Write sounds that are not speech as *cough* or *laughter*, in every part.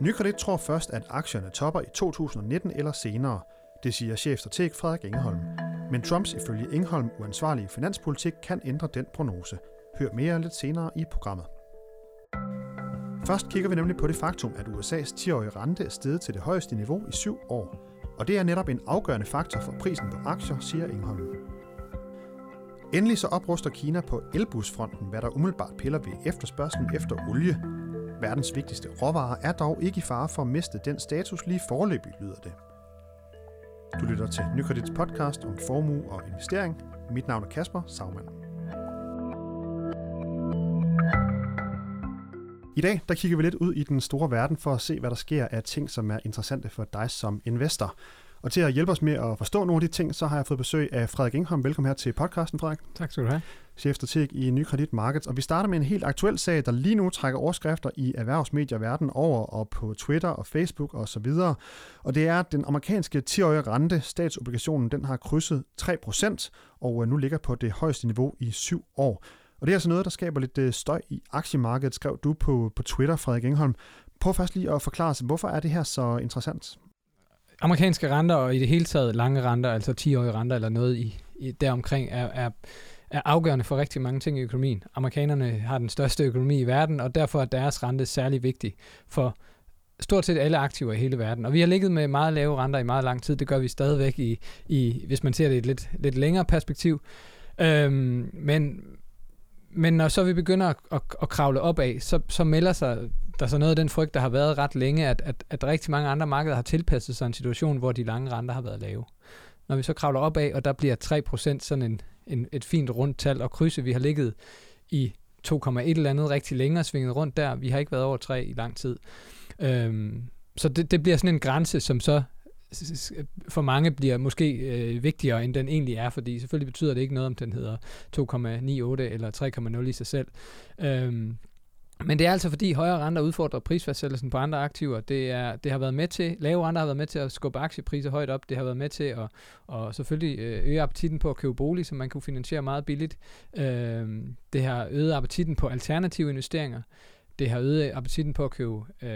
Nykredit tror først, at aktierne topper i 2019 eller senere. Det siger chefstrateg Frederik Ingeholm. Men Trumps ifølge Ingeholm uansvarlige finanspolitik kan ændre den prognose. Hør mere lidt senere i programmet. Først kigger vi nemlig på det faktum, at USA's 10-årige rente er steget til det højeste niveau i syv år. Og det er netop en afgørende faktor for prisen på aktier, siger Ingeholm. Endelig så opruster Kina på elbusfronten, hvad der umiddelbart piller ved efterspørgselen efter olie. Verdens vigtigste råvarer er dog ikke i fare for at miste den status lige forløbig, lyder det. Du lytter til Nykredits podcast om formue og investering. Mit navn er Kasper Sagmann. I dag der kigger vi lidt ud i den store verden for at se, hvad der sker af ting, som er interessante for dig som investor. Og til at hjælpe os med at forstå nogle af de ting, så har jeg fået besøg af Frederik Ingholm. Velkommen her til podcasten, Frederik. Tak skal du have. Chefstrateg i Nykredit Markets. Og vi starter med en helt aktuel sag, der lige nu trækker overskrifter i erhvervsmedier verden over og på Twitter og Facebook osv. Og, så videre. og det er, at den amerikanske 10-årige rente, statsobligationen, den har krydset 3% og øh, nu ligger på det højeste niveau i syv år. Og det er altså noget, der skaber lidt øh, støj i aktiemarkedet, skrev du på, på Twitter, Frederik Engholm. Prøv først lige at forklare os, hvorfor er det her så interessant? Amerikanske renter og i det hele taget lange renter, altså 10-årige renter eller noget i, i deromkring, er, er, er afgørende for rigtig mange ting i økonomien. Amerikanerne har den største økonomi i verden, og derfor er deres rente særlig vigtig for stort set alle aktiver i hele verden. Og vi har ligget med meget lave renter i meget lang tid. Det gør vi stadigvæk, i, i, hvis man ser det i et lidt, lidt længere perspektiv. Øhm, men, men når så vi begynder at, at, at kravle opad, så, så melder sig der så noget af den frygt, der har været ret længe, at, at, at rigtig mange andre markeder har tilpasset sig en situation, hvor de lange renter har været lave. Når vi så kravler opad, og der bliver 3% sådan en, en, et fint rundt tal at krydse, vi har ligget i 2,1 eller andet rigtig længere svinget rundt der. Vi har ikke været over 3 i lang tid. Øhm, så det, det bliver sådan en grænse, som så for mange bliver måske øh, vigtigere, end den egentlig er, fordi selvfølgelig betyder det ikke noget, om den hedder 2,98 eller 3,0 i sig selv. Øhm, men det er altså fordi højere renter udfordrer prisfastsættelsen på andre aktiver. Det, er, det har været med til, lave renter har været med til at skubbe aktiepriser højt op. Det har været med til at og selvfølgelig øh, øge appetitten på at købe bolig, som man kunne finansiere meget billigt. Øh, det har øget appetitten på alternative investeringer. Det har øget appetitten på at købe øh,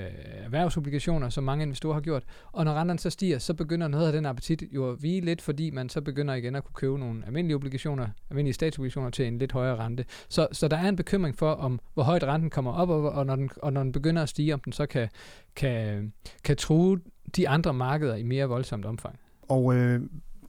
erhvervsobligationer, som mange investorer har gjort. Og når renterne så stiger, så begynder noget af den appetit jo at vige lidt, fordi man så begynder igen at kunne købe nogle almindelige obligationer, almindelige statsobligationer til en lidt højere rente. Så, så der er en bekymring for, om hvor højt renten kommer op, og, og, når, den, og når den begynder at stige, om den så kan, kan, kan true de andre markeder i mere voldsomt omfang. Og øh,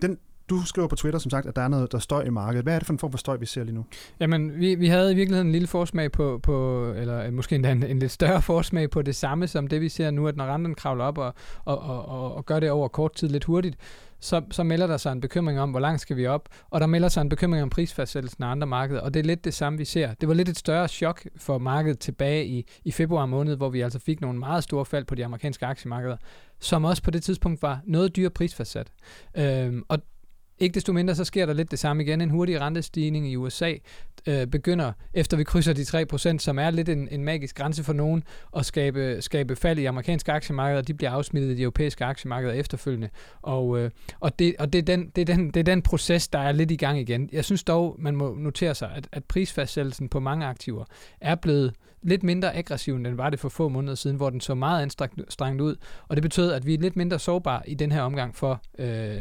den du skriver på Twitter, som sagt, at der er noget, der støj i markedet. Hvad er det for en form for støj, vi ser lige nu? Jamen, vi, vi havde i virkeligheden en lille forsmag på, på eller øh, måske endda en, en lidt større *laughs* forsmag på det samme, som det vi ser nu, at når renten kravler op og, og, og, og, og gør det over kort tid lidt hurtigt, så, så melder der sig en bekymring om, hvor langt skal vi op, og der melder sig en bekymring om prisfastsættelsen af andre markeder, og det er lidt det samme, vi ser. Det var lidt et større chok for markedet tilbage i, i februar måned, hvor vi altså fik nogle meget store fald på de amerikanske aktiemarkeder, som også på det tidspunkt var noget dyre prisfastsat. Øhm, og ikke desto mindre, så sker der lidt det samme igen. En hurtig rentestigning i USA øh, begynder, efter vi krydser de 3%, som er lidt en, en magisk grænse for nogen, at skabe, skabe fald i amerikanske aktiemarkeder, og de bliver afsmittet i de europæiske aktiemarkeder efterfølgende. Og, øh, og, det, og det, er den, det, er den, det er den proces, der er lidt i gang igen. Jeg synes dog, man må notere sig, at, at prisfastsættelsen på mange aktiver er blevet lidt mindre aggressiv, end den var det for få måneder siden, hvor den så meget anstrengt ud. Og det betød, at vi er lidt mindre sårbare i den her omgang for øh,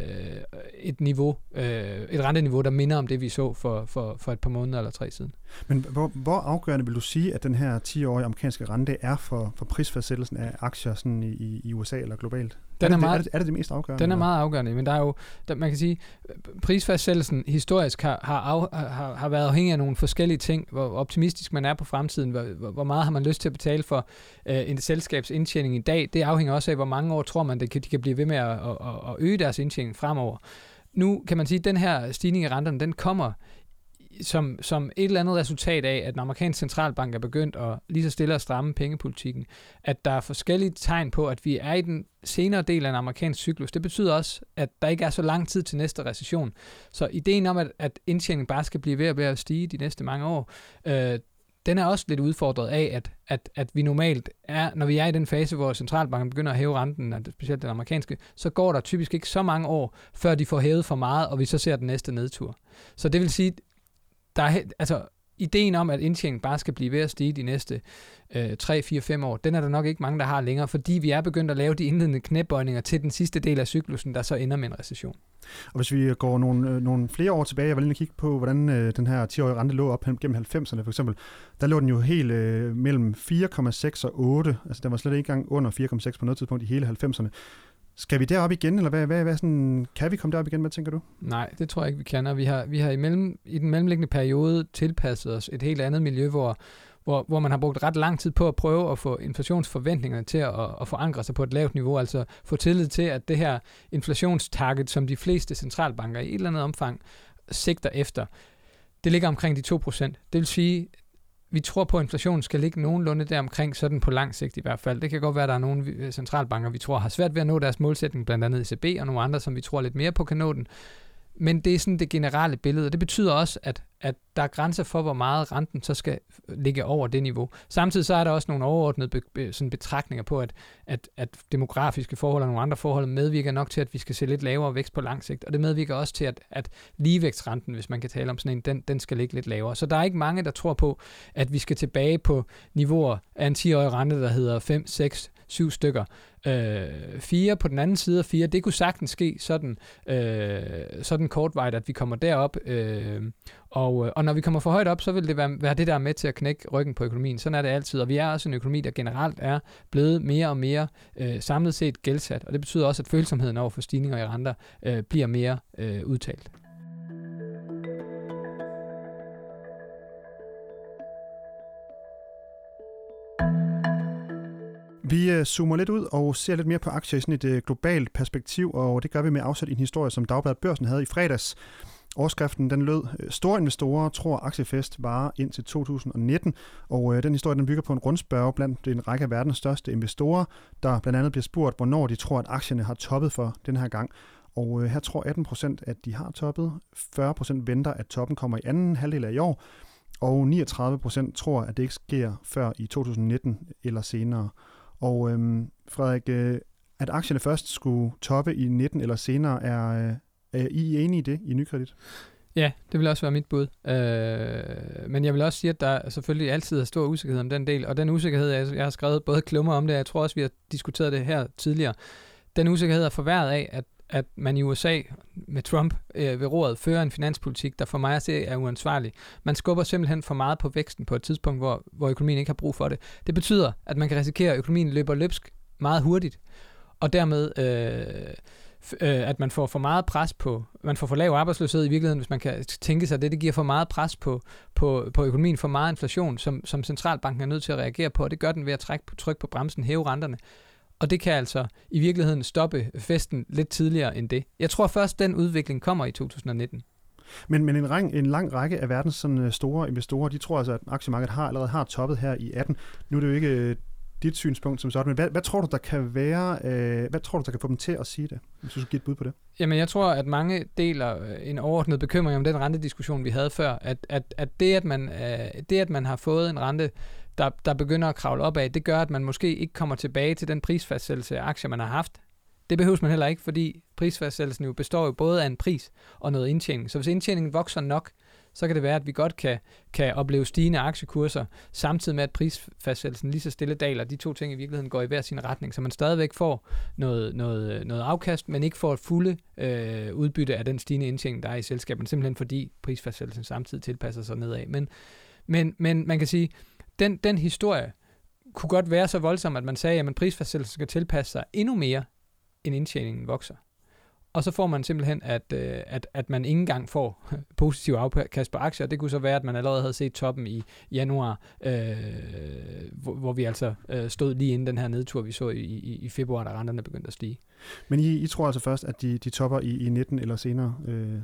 et niveau, øh, et renteniveau, der minder om det, vi så for, for, for et par måneder eller tre siden. Men hvor, hvor afgørende vil du sige, at den her 10-årige amerikanske rente er for, for prisfastsættelsen af aktier sådan i, i USA eller globalt? Den er, er, det, meget, er, det, er det det mest afgørende? Den er meget afgørende, men der er jo, der, man kan sige, prisfastsættelsen historisk har, har, af, har, har været afhængig af nogle forskellige ting, hvor optimistisk man er på fremtiden, hvor, hvor meget har man lyst til at betale for øh, en selskabs indtjening i dag. Det afhænger også af, hvor mange år tror man, at de kan blive ved med at, at, at øge deres indtjening fremover. Nu kan man sige, at den her stigning i renterne, den kommer som, som et eller andet resultat af, at den amerikanske centralbank er begyndt at lige så stille at stramme pengepolitikken, at der er forskellige tegn på, at vi er i den senere del af en amerikansk cyklus. Det betyder også, at der ikke er så lang tid til næste recession. Så ideen om, at, at indtjeningen bare skal blive ved at, ved at stige de næste mange år, øh, den er også lidt udfordret af, at, at, at vi normalt er, når vi er i den fase, hvor centralbanken begynder at hæve renten, specielt den amerikanske, så går der typisk ikke så mange år, før de får hævet for meget, og vi så ser den næste nedtur. Så det vil sige, der er, altså, ideen om, at indtjeningen bare skal blive ved at stige de næste øh, 3, 4, 5 år, den er der nok ikke mange, der har længere, fordi vi er begyndt at lave de indledende knæbøjninger til den sidste del af cyklusen, der så ender med en recession. Og hvis vi går nogle, øh, nogle flere år tilbage, jeg var lige kigge på, hvordan øh, den her 10-årige rente lå op gennem 90'erne for eksempel, der lå den jo helt øh, mellem 4,6 og 8, altså den var slet ikke engang under 4,6 på noget tidspunkt i hele 90'erne. Skal vi derop igen, eller hvad, hvad, hvad sådan, kan vi komme derop igen? Hvad tænker du? Nej, det tror jeg ikke, vi kan. Og vi har, vi har i, mellem, i den mellemliggende periode tilpasset os et helt andet miljø, hvor, hvor, hvor man har brugt ret lang tid på at prøve at få inflationsforventningerne til at, at forankre sig på et lavt niveau, altså få tillid til, at det her inflationstarget, som de fleste centralbanker i et eller andet omfang sigter efter, det ligger omkring de 2%. Det vil sige, vi tror på, at inflationen skal ligge nogenlunde der omkring, sådan på lang sigt i hvert fald. Det kan godt være, at der er nogle øh, centralbanker, vi tror har svært ved at nå deres målsætning, blandt andet ECB og nogle andre, som vi tror lidt mere på kan nå den. Men det er sådan det generelle billede, og det betyder også, at, at der er grænser for, hvor meget renten så skal ligge over det niveau. Samtidig så er der også nogle overordnede be, be, sådan betragtninger på, at, at, at demografiske forhold og nogle andre forhold medvirker nok til, at vi skal se lidt lavere vækst på lang sigt, og det medvirker også til, at, at ligevækstrenten, hvis man kan tale om sådan en, den, den skal ligge lidt lavere. Så der er ikke mange, der tror på, at vi skal tilbage på niveauer af en 10-årig rente, der hedder 5, 6, syv stykker. Øh, fire på den anden side af fire, det kunne sagtens ske sådan, øh, sådan kortvejt, at vi kommer derop. Øh, og, øh, og når vi kommer for højt op, så vil det være, være det, der er med til at knække ryggen på økonomien. Sådan er det altid. Og vi er også en økonomi, der generelt er blevet mere og mere øh, samlet set gældsat. Og det betyder også, at følsomheden over for stigninger i renter øh, bliver mere øh, udtalt. Vi øh, zoomer lidt ud og ser lidt mere på aktier i sådan et øh, globalt perspektiv, og det gør vi med afsæt i en historie, som Dagbladet Børsen havde i fredags. Overskriften den lød, øh, store investorer tror aktiefest varer indtil 2019, og øh, den historie den bygger på en rundspørg blandt en række af verdens største investorer, der blandt andet bliver spurgt, hvornår de tror, at aktierne har toppet for den her gang. Og øh, her tror 18 procent, at de har toppet, 40 procent venter, at toppen kommer i anden halvdel af i år, og 39 procent tror, at det ikke sker før i 2019 eller senere. Og øhm, Frederik, øh, at aktierne først skulle toppe i 19 eller senere, er, øh, er I enige i det i nykredit? Ja, det vil også være mit bud. Øh, men jeg vil også sige, at der selvfølgelig altid er stor usikkerhed om den del, og den usikkerhed, jeg, jeg har skrevet både klummer om det, og jeg tror også, vi har diskuteret det her tidligere. Den usikkerhed er forværret af, at at man i USA med Trump øh, ved roret fører en finanspolitik, der for mig at se er uansvarlig. Man skubber simpelthen for meget på væksten på et tidspunkt, hvor, hvor økonomien ikke har brug for det. Det betyder, at man kan risikere, at økonomien løber løbsk meget hurtigt, og dermed øh, øh, at man får for meget pres på, man får for lav arbejdsløshed i virkeligheden, hvis man kan tænke sig det, det giver for meget pres på, på, på økonomien, for meget inflation, som, som centralbanken er nødt til at reagere på, og det gør den ved at trække på, tryk på bremsen, hæve renterne. Og det kan altså i virkeligheden stoppe festen lidt tidligere end det. Jeg tror først, den udvikling kommer i 2019. Men, men en, ræng, en lang række af verdens sådan øh, store investorer, de tror altså, at aktiemarkedet har allerede har toppet her i 18. Nu er det jo ikke øh, dit synspunkt som sådan, men hvad, hvad tror du, der kan være, øh, hvad tror du, der kan få dem til at sige det, hvis du skulle give et bud på det? Jamen, jeg tror, at mange deler øh, en overordnet bekymring om den rentediskussion, vi havde før, at, at, at, det, at, man, øh, det, at man har fået en rente, der, der begynder at kravle opad, det gør, at man måske ikke kommer tilbage til den prisfastsættelse af aktier, man har haft. Det behøves man heller ikke, fordi prisfastsættelsen jo består jo både af en pris og noget indtjening. Så hvis indtjeningen vokser nok, så kan det være, at vi godt kan, kan opleve stigende aktiekurser, samtidig med, at prisfastsættelsen lige så stille daler. De to ting i virkeligheden går i hver sin retning, så man stadigvæk får noget, noget, noget afkast, men ikke får et fulde øh, udbytte af den stigende indtjening, der er i selskabet, simpelthen fordi prisfastsættelsen samtidig tilpasser sig nedad. Men, men, men man kan sige, den, den historie kunne godt være så voldsom, at man sagde, at prisfastsættelsen skal tilpasse sig endnu mere, end indtjeningen vokser. Og så får man simpelthen, at, øh, at, at man ikke engang får *laughs* positiv afkast på aktier. Det kunne så være, at man allerede havde set toppen i januar, øh, hvor, hvor vi altså øh, stod lige inden den her nedtur, vi så i, i, i februar, da renterne begyndte at stige. Men I, I tror altså først, at de, de topper i, i 19 eller senere? Øh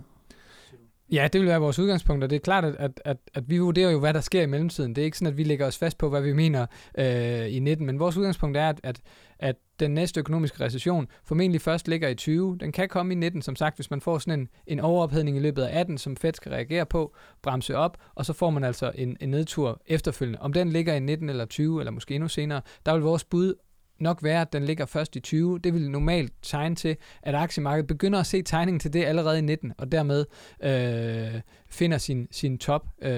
Ja, det vil være vores udgangspunkt, og det er klart, at, at, at, at vi vurderer jo, hvad der sker i mellemtiden. Det er ikke sådan, at vi lægger os fast på, hvad vi mener øh, i 19, men vores udgangspunkt er, at, at, at den næste økonomiske recession formentlig først ligger i 20. Den kan komme i 19, som sagt, hvis man får sådan en, en overophedning i løbet af 18, som Fed skal reagere på, bremse op, og så får man altså en, en nedtur efterfølgende. Om den ligger i 19 eller 20, eller måske endnu senere, der vil vores bud nok være, at den ligger først i 20. Det vil normalt tegne til, at aktiemarkedet begynder at se tegningen til det allerede i 19, og dermed øh, finder sin, sin top øh,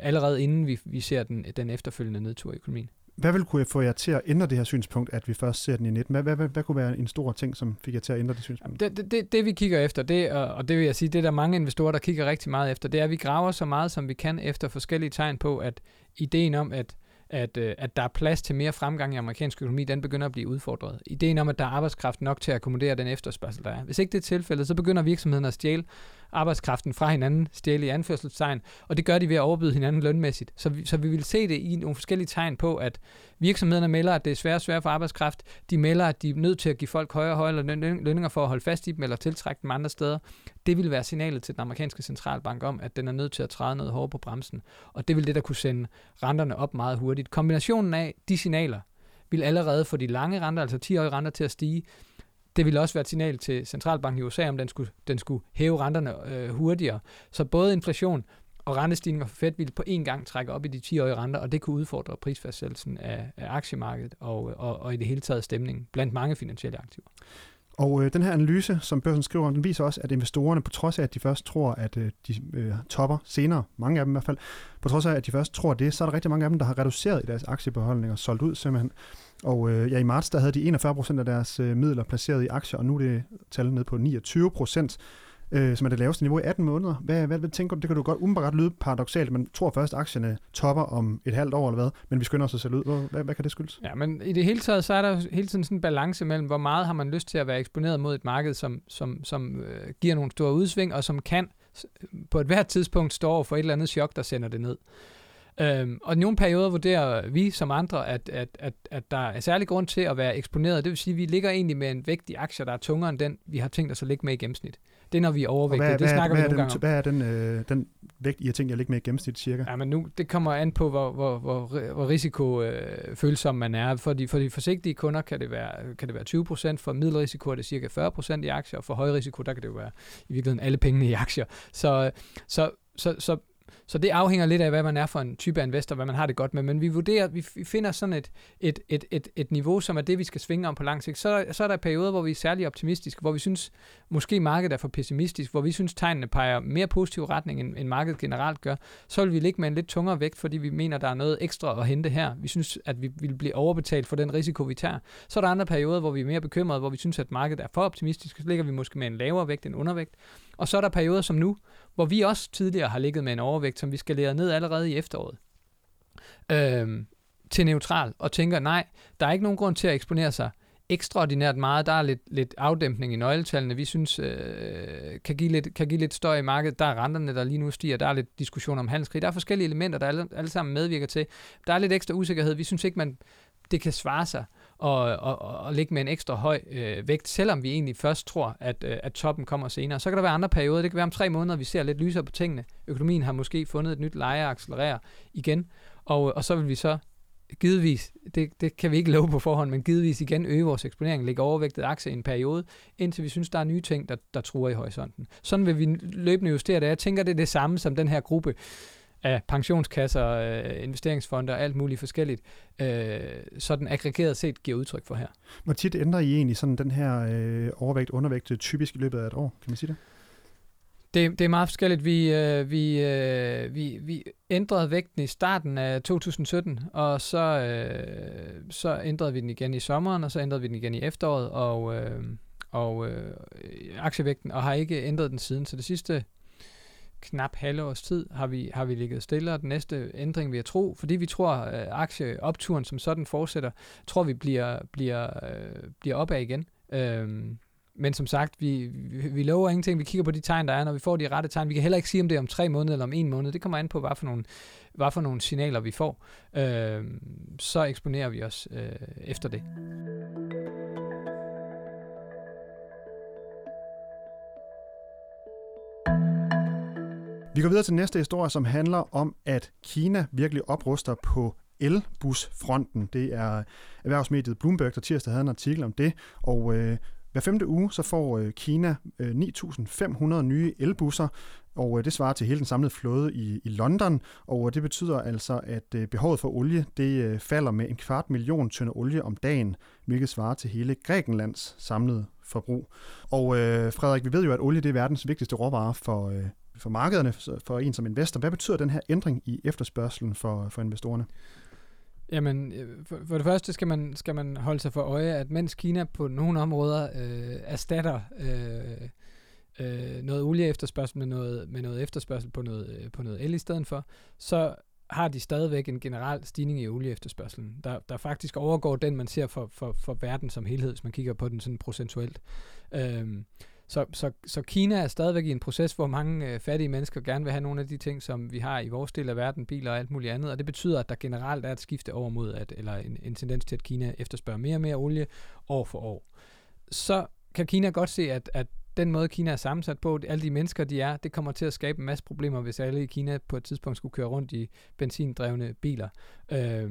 allerede inden vi, vi ser den, den efterfølgende nedtur i økonomien. Hvad vil kunne få jer til at ændre det her synspunkt, at vi først ser den i 19? Hvad, hvad, hvad, hvad kunne være en stor ting, som fik jer til at ændre det synspunkt? Det, det, det, det vi kigger efter, det, og det vil jeg sige, det er der mange investorer, der kigger rigtig meget efter, det er, at vi graver så meget, som vi kan efter forskellige tegn på, at ideen om, at at, øh, at der er plads til mere fremgang i amerikansk økonomi, den begynder at blive udfordret. Ideen om, at der er arbejdskraft nok til at akkommodere den efterspørgsel, der er. Hvis ikke det er tilfældet, så begynder virksomheden at stjæle arbejdskraften fra hinanden, stjæle i anførselstegn, og det gør de ved at overbyde hinanden lønmæssigt. Så vi, så vi vil se det i nogle forskellige tegn på, at virksomhederne melder, at det er svært og svært for arbejdskraft. De melder, at de er nødt til at give folk højere og højere lønninger for at holde fast i dem, eller tiltrække dem andre steder. Det vil være signalet til den amerikanske centralbank om, at den er nødt til at træde noget hårdere på bremsen. Og det vil det, der kunne sende renterne op meget hurtigt. Kombinationen af de signaler vil allerede få de lange renter, altså 10-årige renter, til at stige, det ville også være et signal til centralbanken i USA, om den skulle, den skulle hæve renterne øh, hurtigere. Så både inflation og rentestigninger for Fed ville på én gang trække op i de 10-årige renter, og det kunne udfordre prisfastsættelsen af, af aktiemarkedet og, og, og i det hele taget stemningen blandt mange finansielle aktiver. Og øh, den her analyse, som børsen skriver, den viser også, at investorerne, på trods af, at de først tror, at øh, de øh, topper senere, mange af dem i hvert fald, på trods af, at de først tror det, så er der rigtig mange af dem, der har reduceret i deres aktiebeholdninger, solgt ud simpelthen. Og øh, ja, i marts, der havde de 41 procent af deres øh, midler placeret i aktier, og nu er det tallet ned på 29 procent øh, som er det laveste niveau i 18 måneder. Hvad, hvad, hvad tænker du? Det kan du godt umiddelbart lyde paradoxalt, Man tror først, at aktierne topper om et halvt år eller hvad, men vi skynder os at sælge ud. Hvad, hvad kan det skyldes? Ja, men i det hele taget, så er der hele tiden sådan en balance mellem, hvor meget har man lyst til at være eksponeret mod et marked, som, som, som øh, giver nogle store udsving, og som kan på et hvert tidspunkt stå over for et eller andet chok, der sender det ned. Øhm, og i nogle perioder vurderer vi som andre, at, at, at, at der er særlig grund til at være eksponeret. Det vil sige, at vi ligger egentlig med en vægt i aktier, der er tungere end den, vi har tænkt os at ligge med i gennemsnit. Det er, når vi er overvægtige. Hvad, det snakker hvad, vi nogle gange om. Hvad er den, øh, den vægt, I har tænkt jer at ligge med i gennemsnit cirka? Ja, men nu, det kommer an på, hvor, hvor, hvor, hvor risikofølsom øh, man er. For de, for de forsigtige kunder kan det være, kan det være 20% For middelrisiko er det cirka 40% i aktier, og for høj risiko, der kan det jo være i virkeligheden alle pengene i aktier. Så, så, så, så så det afhænger lidt af, hvad man er for en type af investor, hvad man har det godt med. Men vi vurderer, vi finder sådan et, et, et, et, et niveau, som er det, vi skal svinge om på lang sigt. Så så er der perioder, hvor vi er særlig optimistiske, hvor vi synes, måske markedet er for pessimistisk, hvor vi synes, tegnene peger mere positiv retning, end, end markedet generelt gør. Så vil vi ligge med en lidt tungere vægt, fordi vi mener, der er noget ekstra at hente her. Vi synes, at vi vil blive overbetalt for den risiko, vi tager. Så er der andre perioder, hvor vi er mere bekymrede, hvor vi synes, at markedet er for optimistisk. Så ligger vi måske med en lavere vægt end undervægt. Og så er der perioder som nu, hvor vi også tidligere har ligget med en overvægt, som vi skal lære ned allerede i efteråret. Øhm, til neutral, og tænker, nej, der er ikke nogen grund til at eksponere sig ekstraordinært meget. Der er lidt, lidt afdæmpning i nøgletallene, vi synes øh, kan, give lidt, kan give lidt støj i markedet. Der er renterne, der lige nu stiger. Der er lidt diskussion om handelskrig. Der er forskellige elementer, der alle, alle sammen medvirker til. Der er lidt ekstra usikkerhed. Vi synes ikke, man, det kan svare sig og, og, og ligge med en ekstra høj øh, vægt, selvom vi egentlig først tror, at, øh, at toppen kommer senere. Så kan der være andre perioder. Det kan være om tre måneder, vi ser lidt lysere på tingene. Økonomien har måske fundet et nyt leje at accelerere igen, og, og så vil vi så givetvis, det, det kan vi ikke love på forhånd, men givetvis igen øge vores eksponering, lægge overvægtet aktier i en periode, indtil vi synes, der er nye ting, der, der truer i horisonten. Sådan vil vi løbende justere det. Jeg tænker, det er det samme som den her gruppe af pensionskasser, øh, investeringsfonder og alt muligt forskelligt, øh, sådan aggregeret set giver udtryk for her. Hvor tit ændrer I egentlig sådan den her øh, overvægt-undervægt typisk i løbet af et år? Kan man sige det? Det, det er meget forskelligt. Vi, øh, vi, øh, vi, vi ændrede vægten i starten af 2017, og så, øh, så ændrede vi den igen i sommeren, og så ændrede vi den igen i efteråret, og, øh, og øh, aktievægten, og har ikke ændret den siden. Så det sidste knap halve års tid har vi, har vi ligget stille, og den næste ændring vil jeg tro, fordi vi tror, at aktieopturen som sådan fortsætter, tror vi bliver, bliver, øh, bliver opad igen. Øhm, men som sagt, vi, vi, vi lover ingenting. Vi kigger på de tegn, der er, når vi får de rette tegn. Vi kan heller ikke sige, om det er om tre måneder eller om en måned. Det kommer an på, hvad for nogle, hvad for nogle signaler vi får. Øhm, så eksponerer vi os øh, efter det. Vi går videre til næste historie, som handler om, at Kina virkelig opruster på elbusfronten. Det er erhvervsmediet Bloomberg, der tirsdag havde en artikel om det, og øh, Hver femte uge så får øh, Kina øh, 9.500 nye elbusser, og øh, det svarer til hele den samlede flåde i, i London, og øh, det betyder altså, at behovet for olie det falder med en kvart million tønder olie om dagen, hvilket svarer til hele Grækenlands samlede forbrug. Og øh, Frederik, vi ved jo, at olie det er verdens vigtigste råvare for, øh, for markederne, for en som investor. Hvad betyder den her ændring i efterspørgselen for, for investorerne? Jamen, øh, for, for det første skal man, skal man holde sig for øje, at mens Kina på nogle områder øh, erstatter øh, øh, noget olie efterspørgsel med noget, med noget efterspørgsel på noget, øh, på noget el i stedet for, så har de stadigvæk en generel stigning i olieefterspørgselen, der, der faktisk overgår den, man ser for, for, for verden som helhed, hvis man kigger på den sådan procentuelt. Øhm, så, så, så Kina er stadigvæk i en proces, hvor mange øh, fattige mennesker gerne vil have nogle af de ting, som vi har i vores del af verden, biler og alt muligt andet, og det betyder, at der generelt er et skifte over mod, at, eller en, en tendens til, at Kina efterspørger mere og mere olie år for år. Så kan Kina godt se, at, at den måde, Kina er sammensat på, alle de mennesker, de er, det kommer til at skabe en masse problemer, hvis alle i Kina på et tidspunkt skulle køre rundt i benzindrevne biler. Øh,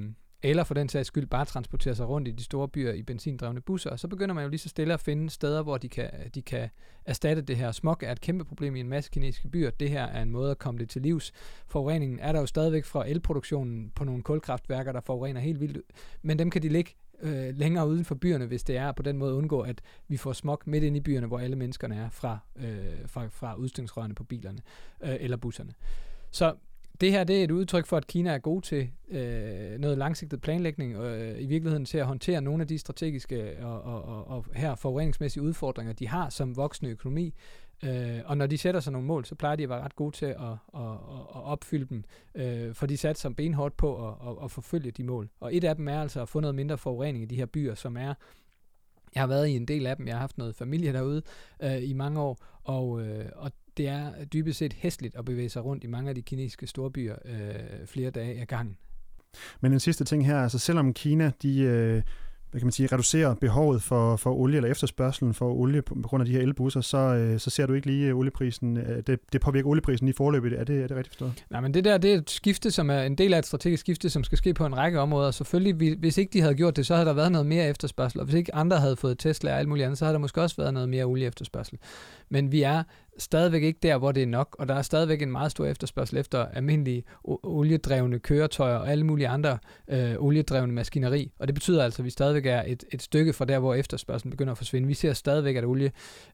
eller for den sags skyld bare transportere sig rundt i de store byer i benzindrevne busser, og så begynder man jo lige så stille at finde steder, hvor de kan, de kan erstatte det her. Smog er et kæmpe problem i en masse kinesiske byer. Det her er en måde at komme det til livs. Forureningen er der jo stadigvæk fra elproduktionen på nogle kulkraftværker, der forurener helt vildt, men dem kan de ligge øh, længere uden for byerne, hvis det er på den måde undgå, at vi får smog midt ind i byerne, hvor alle menneskerne er fra, øh, fra, fra udstødningsrørene på bilerne øh, eller busserne. Så det her det er et udtryk for, at Kina er god til øh, noget langsigtet planlægning, og øh, i virkeligheden til at håndtere nogle af de strategiske og, og, og, og her forureningsmæssige udfordringer, de har som voksende økonomi. Øh, og når de sætter sig nogle mål, så plejer de at være ret gode til at, at, at, at opfylde dem, øh, for de satte sig benhårdt på at, at, at forfølge de mål. Og et af dem er altså at få noget mindre forurening i de her byer, som er jeg har været i en del af dem. Jeg har haft noget familie derude øh, i mange år, og, øh, og det er dybest set hæsligt at bevæge sig rundt i mange af de kinesiske storbyer øh, flere dage ad gangen. Men en sidste ting her, altså selvom Kina, de, øh, hvad kan man sige, reducerer behovet for, for olie eller efterspørgselen for olie på, på grund af de her elbusser, så, øh, så ser du ikke lige olieprisen, øh, det, det påvirker olieprisen i forløbet. Er det, er det rigtigt forstået? Nej, men det der, det er et skifte, som er en del af et strategisk skifte, som skal ske på en række områder. Selvfølgelig, hvis ikke de havde gjort det, så havde der været noget mere efterspørgsel, og hvis ikke andre havde fået Tesla og alt muligt andet, så havde der måske også været noget mere olie efterspørgsel. Men vi er stadigvæk ikke der, hvor det er nok, og der er stadigvæk en meget stor efterspørgsel efter almindelige oliedrevne køretøjer og alle mulige andre øh, oliedrevne maskineri. Og det betyder altså, at vi stadigvæk er et, et stykke fra der, hvor efterspørgselen begynder at forsvinde. Vi ser stadigvæk, at olie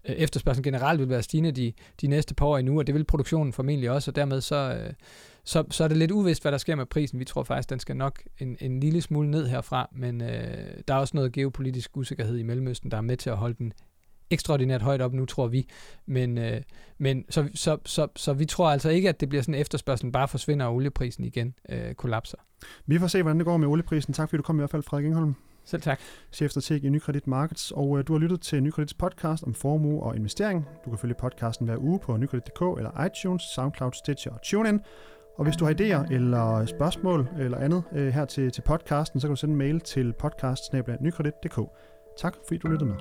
øh, efterspørgselen generelt vil være stigende de, de næste par år endnu, og det vil produktionen formentlig også, og dermed så, øh, så, så er det lidt uvist, hvad der sker med prisen. Vi tror faktisk, den skal nok en, en lille smule ned herfra, men øh, der er også noget geopolitisk usikkerhed i Mellemøsten, der er med til at holde den ekstraordinært højt op nu, tror vi. Men, øh, men så, så, så, så vi tror altså ikke, at det bliver sådan en efterspørgsel, bare forsvinder, og olieprisen igen øh, kollapser. Vi får se, hvordan det går med olieprisen. Tak fordi du kom i hvert fald, Frederik Ingholm. Selv tak. Chefstrateg i Nykredit Markets, og øh, du har lyttet til Nykredits podcast om formue og investering. Du kan følge podcasten hver uge på nykredit.dk eller iTunes, SoundCloud, Stitcher og TuneIn. Og hvis du har idéer eller spørgsmål eller andet øh, her til, til podcasten, så kan du sende en mail til podcast Tak fordi du lyttede med.